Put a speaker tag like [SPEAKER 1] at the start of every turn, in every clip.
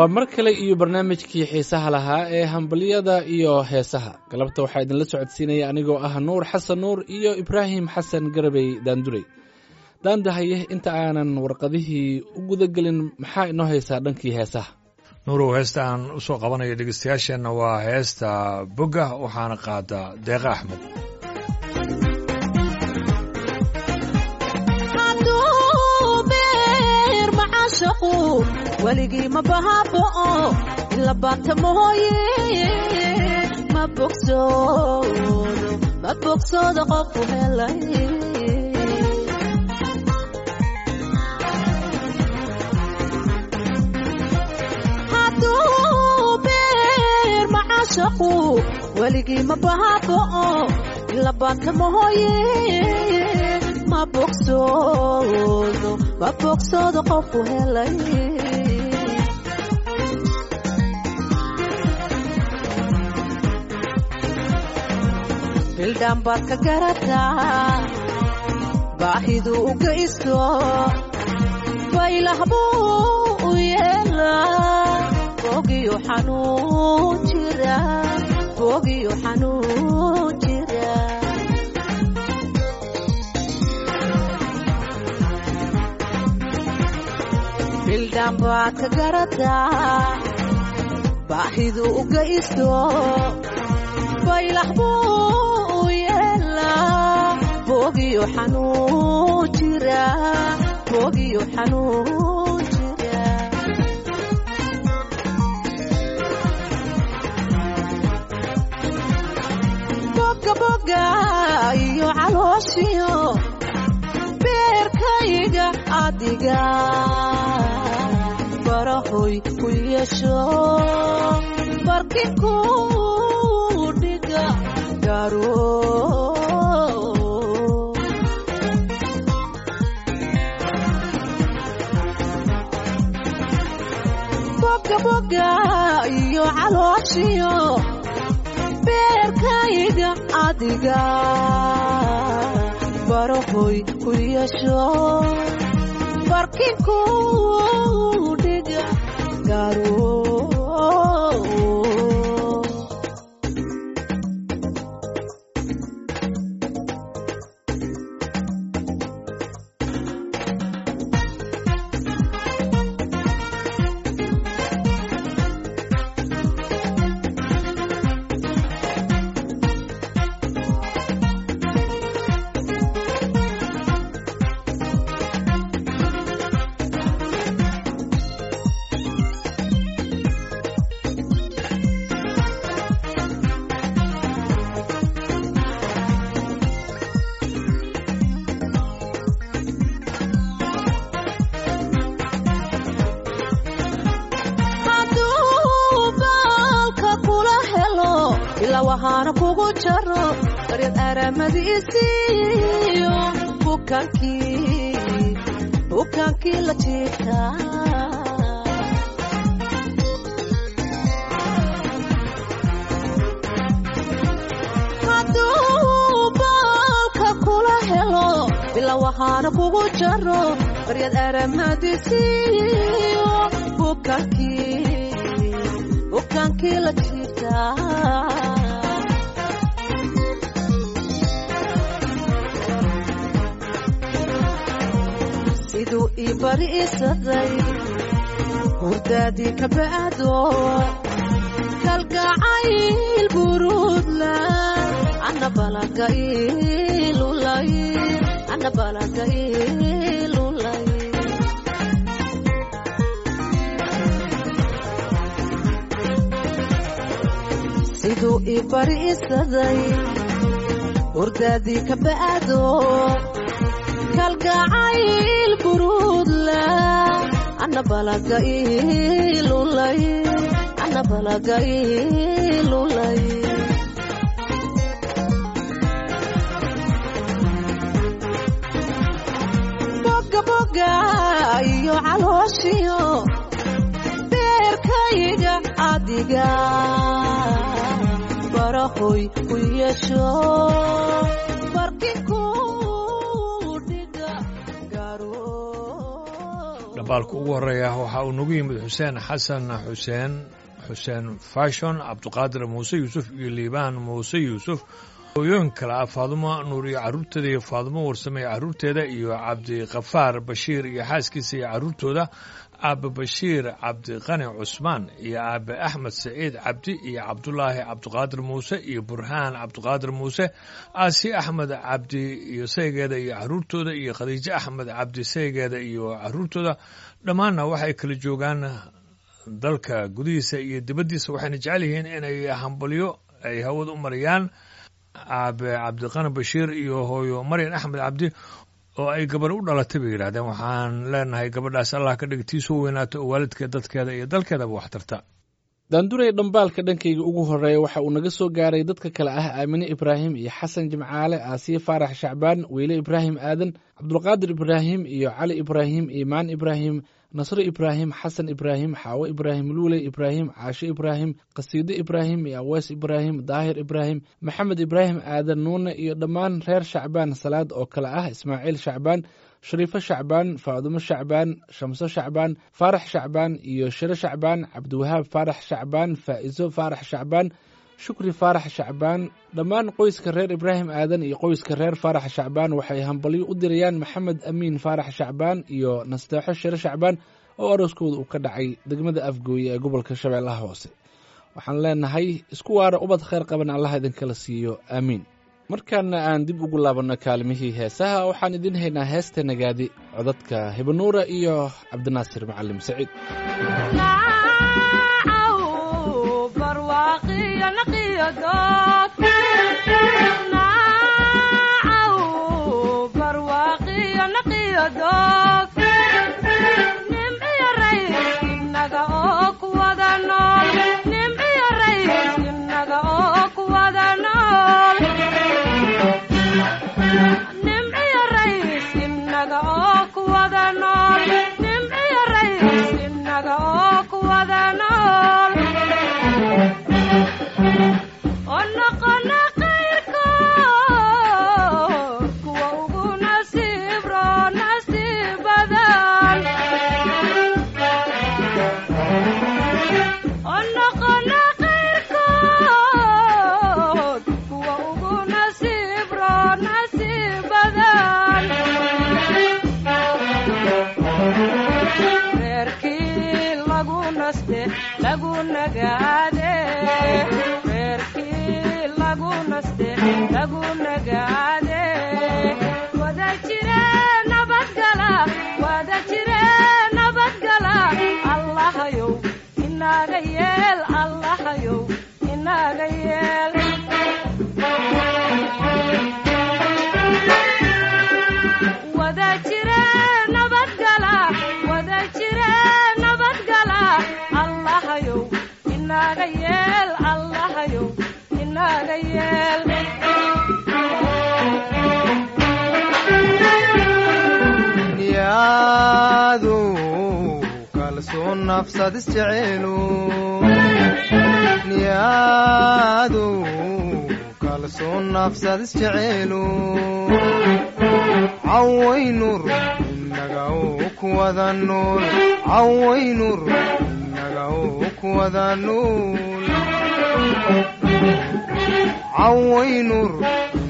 [SPEAKER 1] waa mar kale iyo barnaamijkii xiisaha lahaa ee hambalyada iyo heesaha. Galabta waxaa idinla socodsiinaya anigoo ah nuur xasan nuur iyo ibraahim xasan garabey daandurey daandahaye inta aanan warqadihii u gudagelin maxaa inoo haysaa dhankii heesaha?
[SPEAKER 2] Nuurow heesta aan u soo qabanayo dhegeystayaasheenna waa heesta bogga waxaana qaada deeqa axmed
[SPEAKER 3] weligii ma bahaaba'o ila baanta mooye ma bogsoodo ma bogsoodo qofku helay hadduu beer macashaqu weligii ma bahaaba'o ila baanta mooye ma bogsoodo ma bogsoodo qofku helay bildhaan baad ka garataa baahidu u geysto baylah buu u yeelaa bogiyo xanuun jira bogiyo xanuun jira. Bildhaan baad ka garataa baahidu u geysto baylah bogiyo xanuun jira bogiyo xanuun jira. Boga boga iyo calooshiyo beerkayga adiga. Barahoy ku yeesho barkinku dhiga garo calooshiyo beerkayga adiga barahoy ku yeesho barkinku dhiga garo jaro baryad aramadiisiyo bukaankii la jiifta hadduu baalka kula helo bila waxaana kugu jaro baryad aramadiisiyo bukaankii la jiifta siduu ii bariisaday hurdaadii ka ba'do kalgacayl buruudla siduu ii bariisaday hurdaadii ka ba'do kalgacayl buruudla ana balaga ilulay ana balaga ilulay boga boga iyo calooshiyo beerkayga adiga. Barahoy ku yeesho
[SPEAKER 2] dhambaalka ugu horreeya waxa uu nagu yimid xuseen xasan xuseen xuseen fashon cabdiqaadir muuse yuusuf iyo liibaan muuse yuusuf. Hooyooyin kale ah faadumo nuur iyo carruurteeda iyo faadumo warsame iyo carruurteeda iyo cabdikafaar bashiir iyo xaaskiisa iyo carruurtooda aabe bashiir cabdiqani cusmaan iyo aabe axmed saciid cabdi iyo cabdulaahi cabdiqaadir muuse iyo burhaan cabdiqaadir muuse aasi axmed cabdi iyo saygeeda iyo carruurtooda iyo khadiijo axmed cabdi saygeeda iyo carruurtooda dhammaanna waxay kala joogaan dalka gudihiisa iyo dibaddiisa. Waxayna jecel yihiin inay hambalyo ay hawada u mariyaan aabe cabdiqani bashiir iyo hooyo maryan axmed cabdi oo ay gabarh u dhalatay bay yidhahdeen waxaan leenahay gabadhaas allah ka dhig tii soo weynaato oo waalidkeed dadkeeda iyo dalkeedaba wax tarta
[SPEAKER 1] daanduray dhambaalka dhankayga ugu horreeya waxa uu naga soo gaaray dadka kale ah aamine ibraahim iyo xasan jimcaale aasiye faarax shacbaan weyle ibraahim aadan cabdulqaadir ibraahim iyo cali ibraahim iimaan ibraahim nasre ibraahim xasan ibraahim xaawo ibraahim luule ibraahim caashe ibraahim qasiide ibraahim iyo awees ibraahim daahir ibraahim maxamed ibraahim aadan nuune iyo dhammaan reer shacbaan salaad oo kale ah ismaaciil shacbaan shariifo shacbaan faadumo shacbaan shamso shacbaan faarax shacbaan iyo shiro shacbaan cabdiwahaab faarax shacbaan faa'iso faarax shacbaan shukri faarax shacbaan. Dhammaan qoyska reer ibraahim aadan iyo qoyska reer faarax shacbaan waxay hambalyo u dirayaan maxamed amiin faarax shacbaan iyo nasteexo shiro shacbaan oo arooskooda uu ka dhacay degmada afgooye ee gobolka shabeellaha hoose. Waxaan leenahay isku waara ubad khayr qaban allah idinkala siiyo. Aamiin. Markaana aan dib ugu laabanno kaalmihii heesaha waxaan idin haynaa heesta nagaadi codadka hibanuura iyo cabdinaasir macalim saciid Chicago.
[SPEAKER 4] Niyaadu kalsoon nafsad isjeceelu cawaynur inaga u kuwada nuul cawaynur inaga u kuwada nuul cawaynur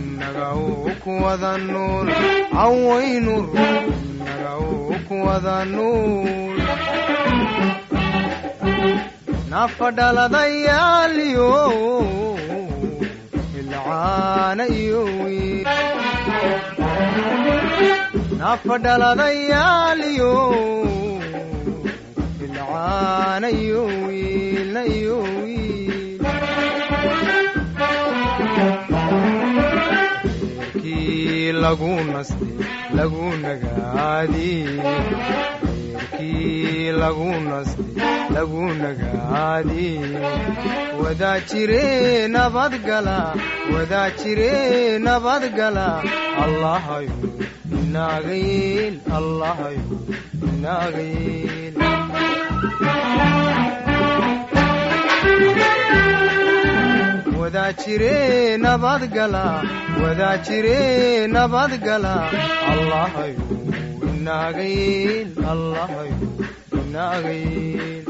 [SPEAKER 4] inaga u kuwada nuul cawaynur inaga u kuwada nuul nafadhaladayaaliyo ilcaana iyo wiil nafadhaladayaaliyo ilcaana iyo wiilna iyo wiil eerkii lagu naste lagu nagaadi eerkii lagu naste lagu nagaadi wadaa jire nabadgala wadaa jire nabadgala allahayo inaaga yeel allahayo inaaga yeel wadaa jire jire nabadgala allahayo
[SPEAKER 5] inaagayeel allahayo inaagayeel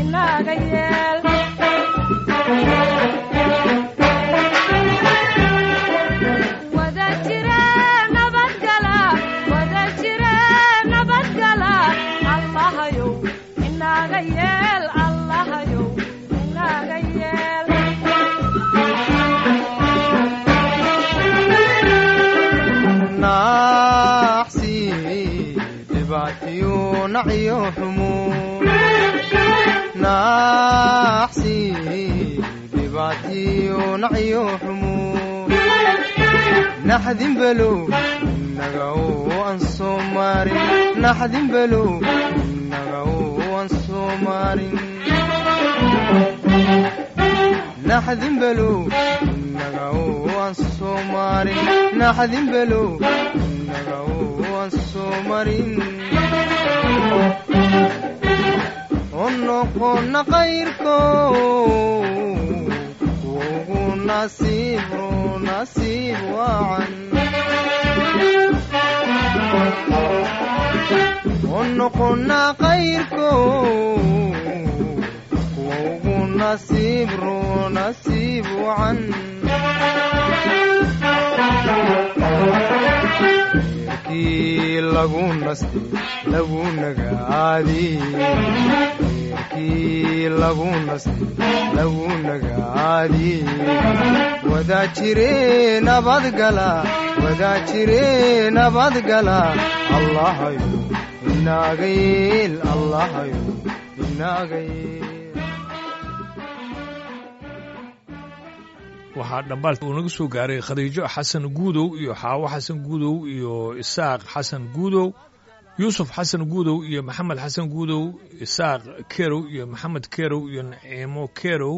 [SPEAKER 4] inaga yeel
[SPEAKER 5] oo aan soo maarin naxdin below inaga oo aan soo maarin naxdin below inaga oo aan soo marin oo noqona qayrko ugu nasiibro nasiib wacan oo noqona qayrko ugu nasiibro nasiib wacan reerkii lagu naste lagu nagaadi reerkii lagu naste lagu nagaadi wada jire nabadgala wada jire nabadgala allahayo inaga yeel allahayo inaga
[SPEAKER 2] waxaa dhambaal. Uu naga soo gaaray khadiijo xasan guudow iyo xaawo xasan guudow iyo isaaq xasan guudow yuusuf xasan guudow iyo maxamed xasan guudow isaaq kerow iyo maxamed kerow iyo naciimo kerow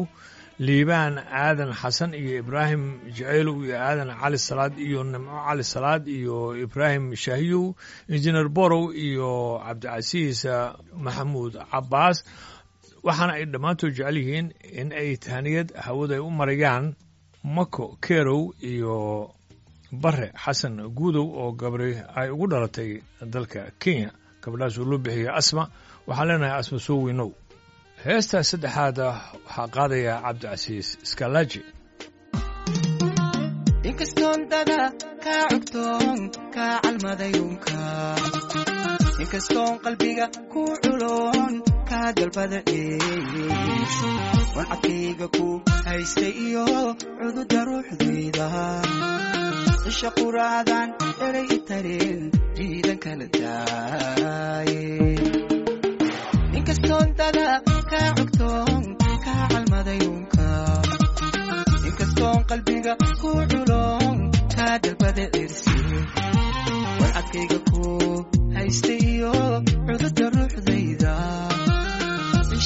[SPEAKER 2] liibaan aadan xasan iyo ibraahim jaceylow iyo aadan cali salaad iyo nimco cali salaad iyo ibraahim shaahiyow injineer borow iyo cabdicasiis maxamuud cabbaas. Waxaana ay dhammaantood jecel yihiin in ay tahniyad hawada ay u marayaan mako kerow iyo bare xasan guudow oo gabri ay ugu dhalatay dalka kenya. Gabadhaas uu loo bixiyey asma. Waxaan leenahay asma soo weynow. Heestaa saddexaad ah waxaa qaadaya cabdicasiis
[SPEAKER 6] culoon kaa dalbada dhees wan cadkayga ku haysta iyo cududa ruuxdayda isha quraadan eray i tareen diidan kala daaye. Inkastoon dada kaa cugtoon kaa calmadayunka inkastoon qalbiga ku culoon kaa dalbada cirsi codkayga ku haysta iyo cudurda ruuxdayda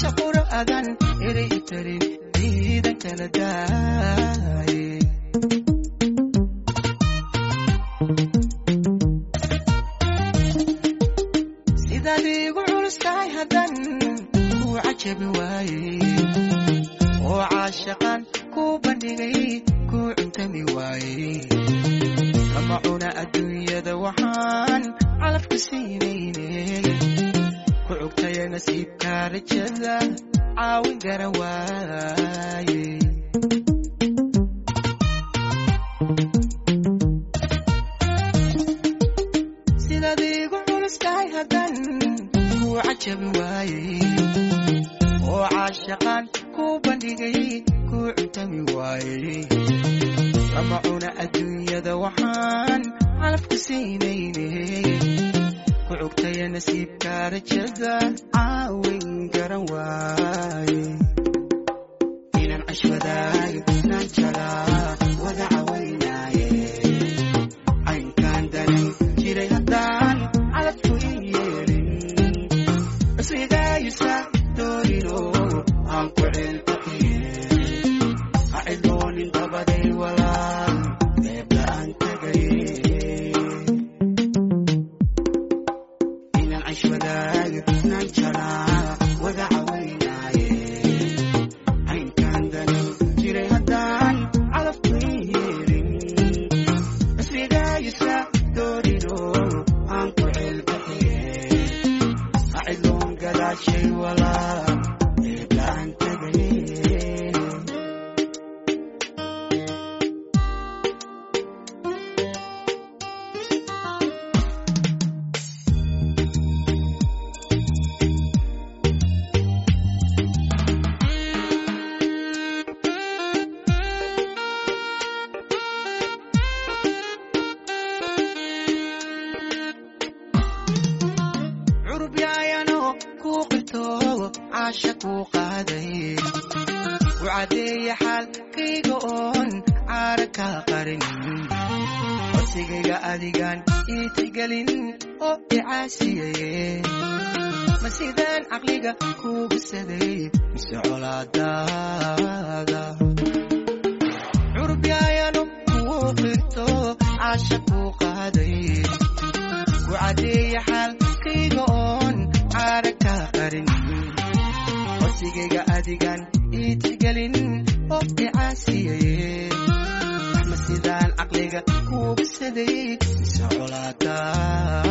[SPEAKER 6] cisha qura adan erey tarin ciidan kala daaye. Sidaad igu culus tahay haddan kuu cajabi waaye. Oo caashaqan kuu bandhigay kuu cuntami waaye. Kama cuna adduunyada waxaan calafka siinayne nasiibka rajada caawin gara waaye. Sidaad igu culus tahay haddan kuu cajabi waaye. Oo caashaqan kuu bandhigay kuu cuntami waaye. Lama cuna adduunyada waxaan calafka siinayne ku cugtaya nasiibka rajada caawin garan waaye. Inaan cashwadaayo naan jalaa wada cawaynaaye gadaashay walaal deebla aan sidaan caqliga kuu bisaday mise colaadaada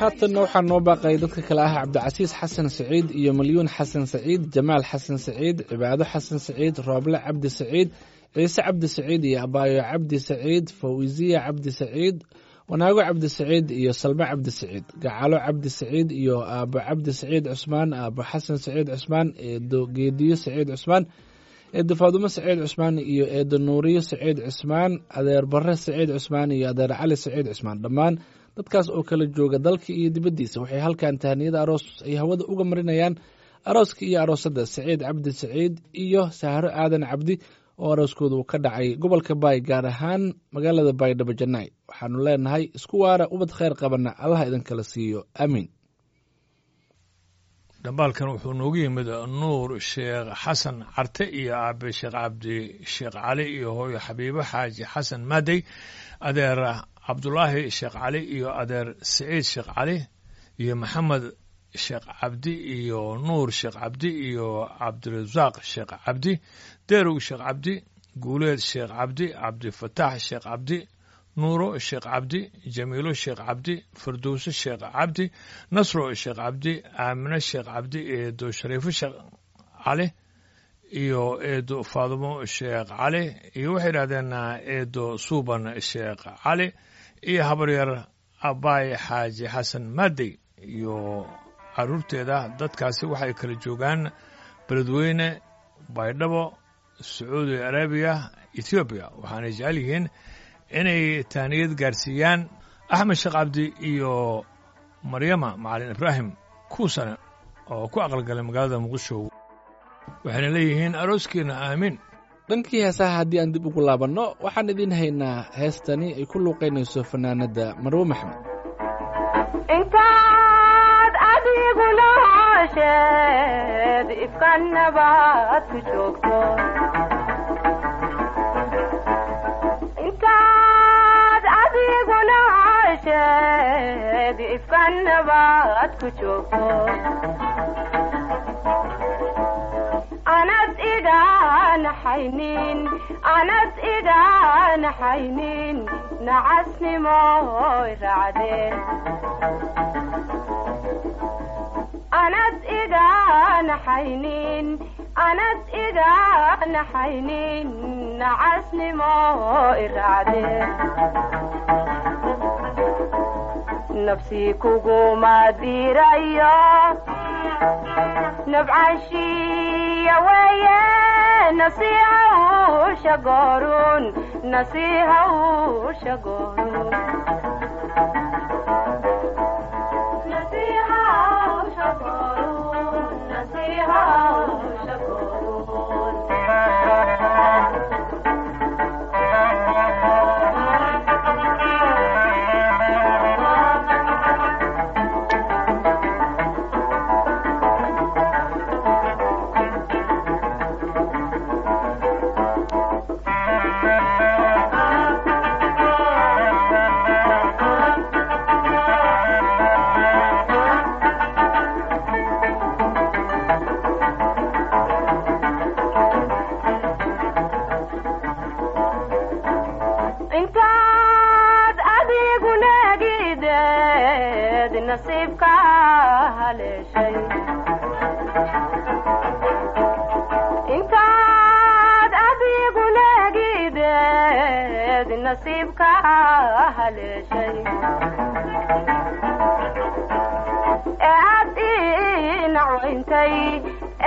[SPEAKER 1] haatanna waxaa noo baaqay dadka kale ah cabdicasiis xasan saciid iyo malyuun xasan saciid jamaal xasan saciid cibaado xasan saciid rooble cabdi saciid ciise cabdi saciid iyo abaayo cabdi saciid fawisiya cabdi saciid wanaago cabdi saciid iyo salme cabdi saciid gacalo cabdi saciid iyo aabo cabdi saciid cusmaan aabo xasan saciid cusmaan eedo geediyo saciid cusmaan eedo faadumo saciid cusmaan iyo eedo nuuriyo saciid cusmaan adeer bare saciid cusmaan iyo adeer cali saciid cusmaan. Dhammaan dadkaas oo kala jooga dalka iyo dibaddiisa waxay halkan tahaniyada aroos ay hawada uga marinayaan. Arooska iyo aroosadda saciid cabdi saciid iyo sahro aadan cabdi oo arooskooda uu ka dhacay gobolka baay gaar ahaan magaalada baydhabo janay. Waxaanu leenahay isku waara ubad kheyr qabana allaha idinkala siiyo. Aamiin
[SPEAKER 2] dhambaalkan wuxuu noogu yimid nuur sheekh xasan carte iyo aabe sheekh cabdi sheekh cali iyo hooyo xabiibo xaaji xasan maadey adeer cabdulaahi sheekh cali iyo adeer saciid sheekh cali iyo maxamed sheekh cabdi iyo nuur sheekh cabdi iyo cabdirasaaq sheekh cabdi deerow sheekh cabdi guuleed sheekh cabdi cabdifataax sheekh cabdi nuuro sheekh cabdi jamiilo sheekh cabdi firdowse sheekh cabdi nasro sheekh cabdi aamine sheekh cabdi eedo shariifo sheekh cali iyo eedo faadumo sheekh cali iyo waxay yidhahdeen eedo suuban sheekh cali iyo habaryar abaay xaaji xasan maadey iyo caruurteeda. Dadkaasi waxay kala joogaan beledweyne baydhabo sacuudi arabiya ethoobiya waxaanay jecel yihiin inay taaniyad gaarsiiyaan axmed sheekh cabdi iyo maryama macalin ibraahim kuusane oo ku aqalgalay magaalada muqdisho. Waxayna leeyihiin arooskiina aamiin
[SPEAKER 1] dhankii heesaha haddii aan dib ugu laabanno waxaan idiin haynaa heestani ay ku luuqaynayso fanaanadda marwe maxmed
[SPEAKER 7] noosheed ifka nabaad ku joogto intaad adigu noosheed ifka nabaad ku joogto anad iga naxaynin anad iga naxaynin nacasnimoy raacdeen anad iga naxaynin anad iga naxaynin nacasnimo iraacdeen nafsii kuguma dirayo nabcashiya weeye nasiihawsha goorun nasiihawsha goorun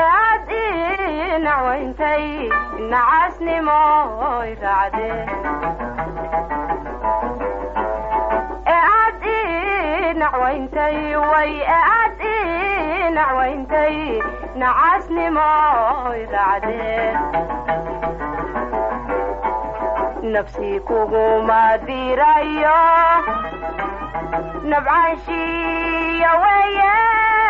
[SPEAKER 7] ee aad ii nacwayntay nacasnimoy raacdeen ee aad way aad ii nacwayntay nacasnimoy raacdeen nafsii kuguma dirayo nabcaanshiya weeye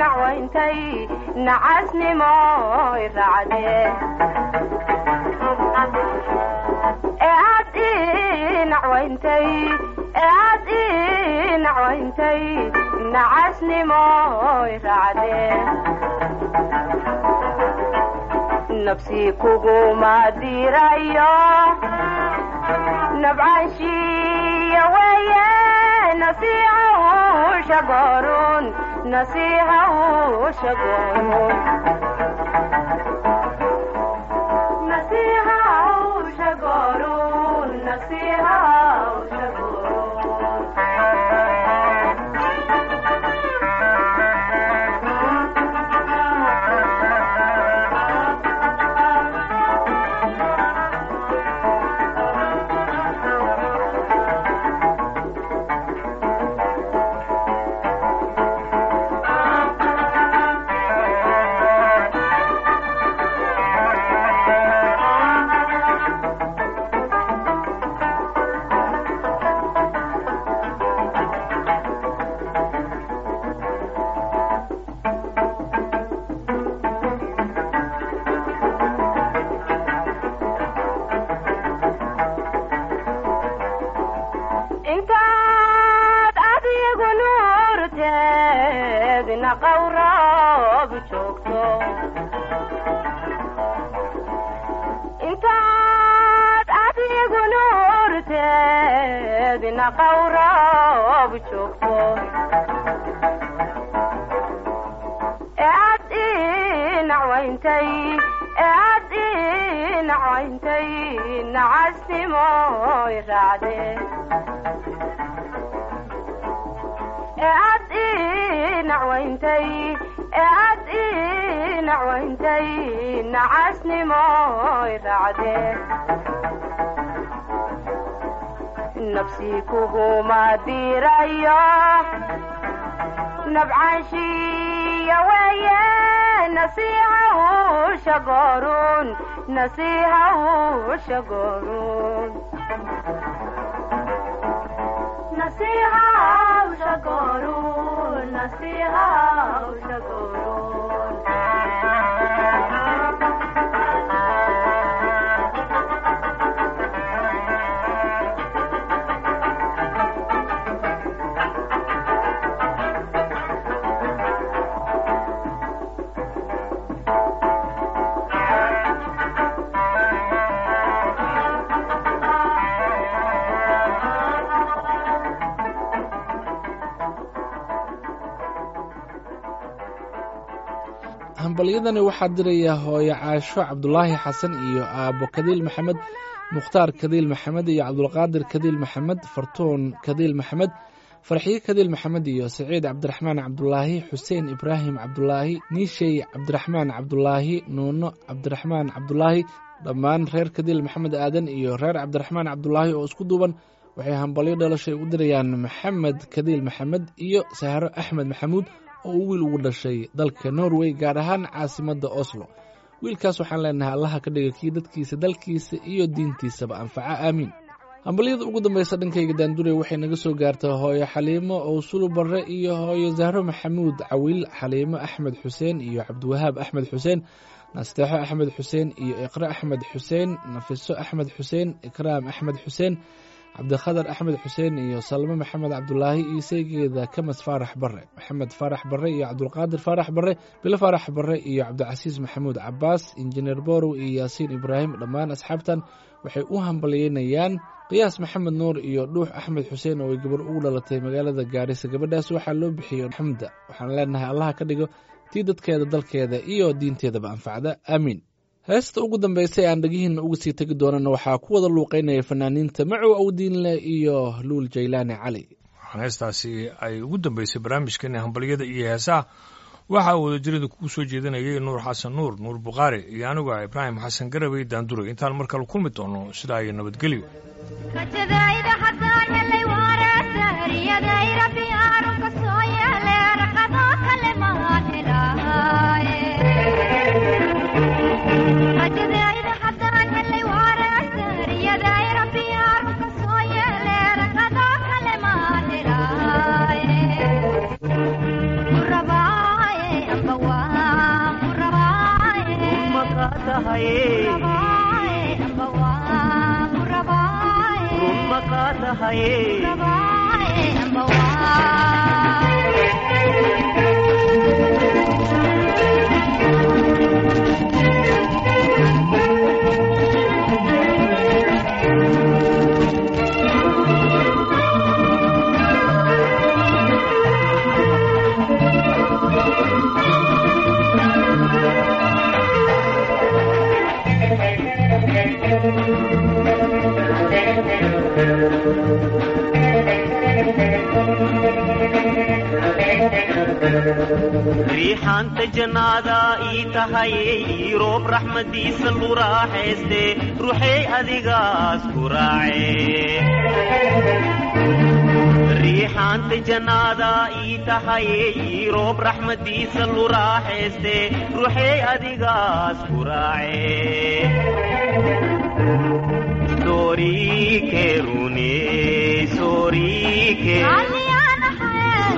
[SPEAKER 7] nacwayntay nacasnimo raacdee ee aad ii nacasnimo raacdee nafsii kuguma dirayo nabcaanshiya weeye nasiiha shagoorun nasiiha shagoorun nasiiha shagoorun nasiiha intaad adigu nuurteedna qawroob joogto ee aad ii nacwayntay ee aad ii nacwayntay nacasnimo raacdee nacwayntay ee aad ii nacwayntay nacasnimo raacdee nafsii kuguma dirayo nabcaanshiya weeye nasiihahu shagoorun nasiihahu shagoorun nasiihahu shagoorun nasiihahu shagoorun
[SPEAKER 1] hambalyadani waxaa diraya hooyo caasho cabdulaahi xasan iyo aabbo kadiil maxamed mukhtaar kadiil maxamed iyo cabdulqaadir kadiil maxamed fartuun kadiil maxamed farxiye kadiil maxamed iyo saciid cabdiraxmaan cabdulaahi xuseen ibraahim cabdulaahi niishey cabdiraxmaan cabdulaahi nuuno cabdiraxmaan cabdulaahi dhammaan reer kadiil maxamed aadan iyo reer cabdiraxmaan cabdulaahi oo isku duuban. Waxay hambalyo dhalashay ugu dirayaan maxamed kadiil maxamed iyo sahro axmed maxamuud oo wiil ugu dhashay dalka norway gaar ahaan caasimadda oslo. Wiilkaas waxaan leenahay allaha ka dhiga kii dadkiisa dalkiisa iyo diintiisaba anfaca. Aamiin hambalyada ugu dambaysa dhankayga daandure waxay naga soo gaartay hooyo xaliimo owsulu barre iyo hooyo zahro maxamuud cawiil xaliimo axmed xuseen iyo cabdiwahaab axmed xuseen nasteexo axmed xuseen iyo iqre axmed xuseen nafiso axmed xuseen ikraam axmed xuseen cabdikhadar axmed xuseen iyo salmo maxamed cabdulaahi iyo seygeeda kamas faarax bare maxamed faarax bare iyo cabdulqaadir faarax bare bilo faarax bare iyo cabdicasiis maxamuud cabaas injineer borow iyo yaasiin ibraahim dhammaan asxaabtan waxay u hambalyeynayaan. qiyaas maxamed nuur iyo dhuux axmed xuseen oo ay gabar ugu dhalatay magaalada gaarisa gabadhaas waxaa loo bixiyey xamda. waxaan leenahay allaha ka dhigo tii dadkeeda dalkeeda iyo diinteedaba anfacda. Aamiin heesta ugu dambaysay aan dhegihiina uga sii tegi doonana waxaa ku wada luuqeynaya fanaaniinta macow awdiinle iyo luul jaylaani cali.
[SPEAKER 2] Waxaan heestaasi ay ugu dambeysay barnaamijkeeni hambalyada iyo heesaha. Waxaa wadajirada kugu soo jeedinayay nuur xasan nuur nuur bukhaari iyo anigu ah ibraahim xasan garabey daanduray intaan mar kale kulmi doono sidaa iyo nabadgelyo
[SPEAKER 8] tahaye riixaanta jannaada ii tahaye ii roob raxmadiisa lu raaxayste ruuxey adigaas ku raace riixaanta jannaada ii tahaye ii roob raxmadiisa lu raaxayste ruuxey adigaas ku raace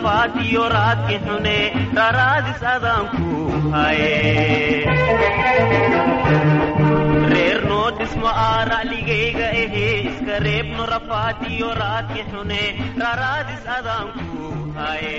[SPEAKER 8] rafaatiyo raadki xune raraadis adaanku haye reer noo dhismo aara'ligayga ahee iska reebno rafaatiyo raadki xune raraadis adaanku haye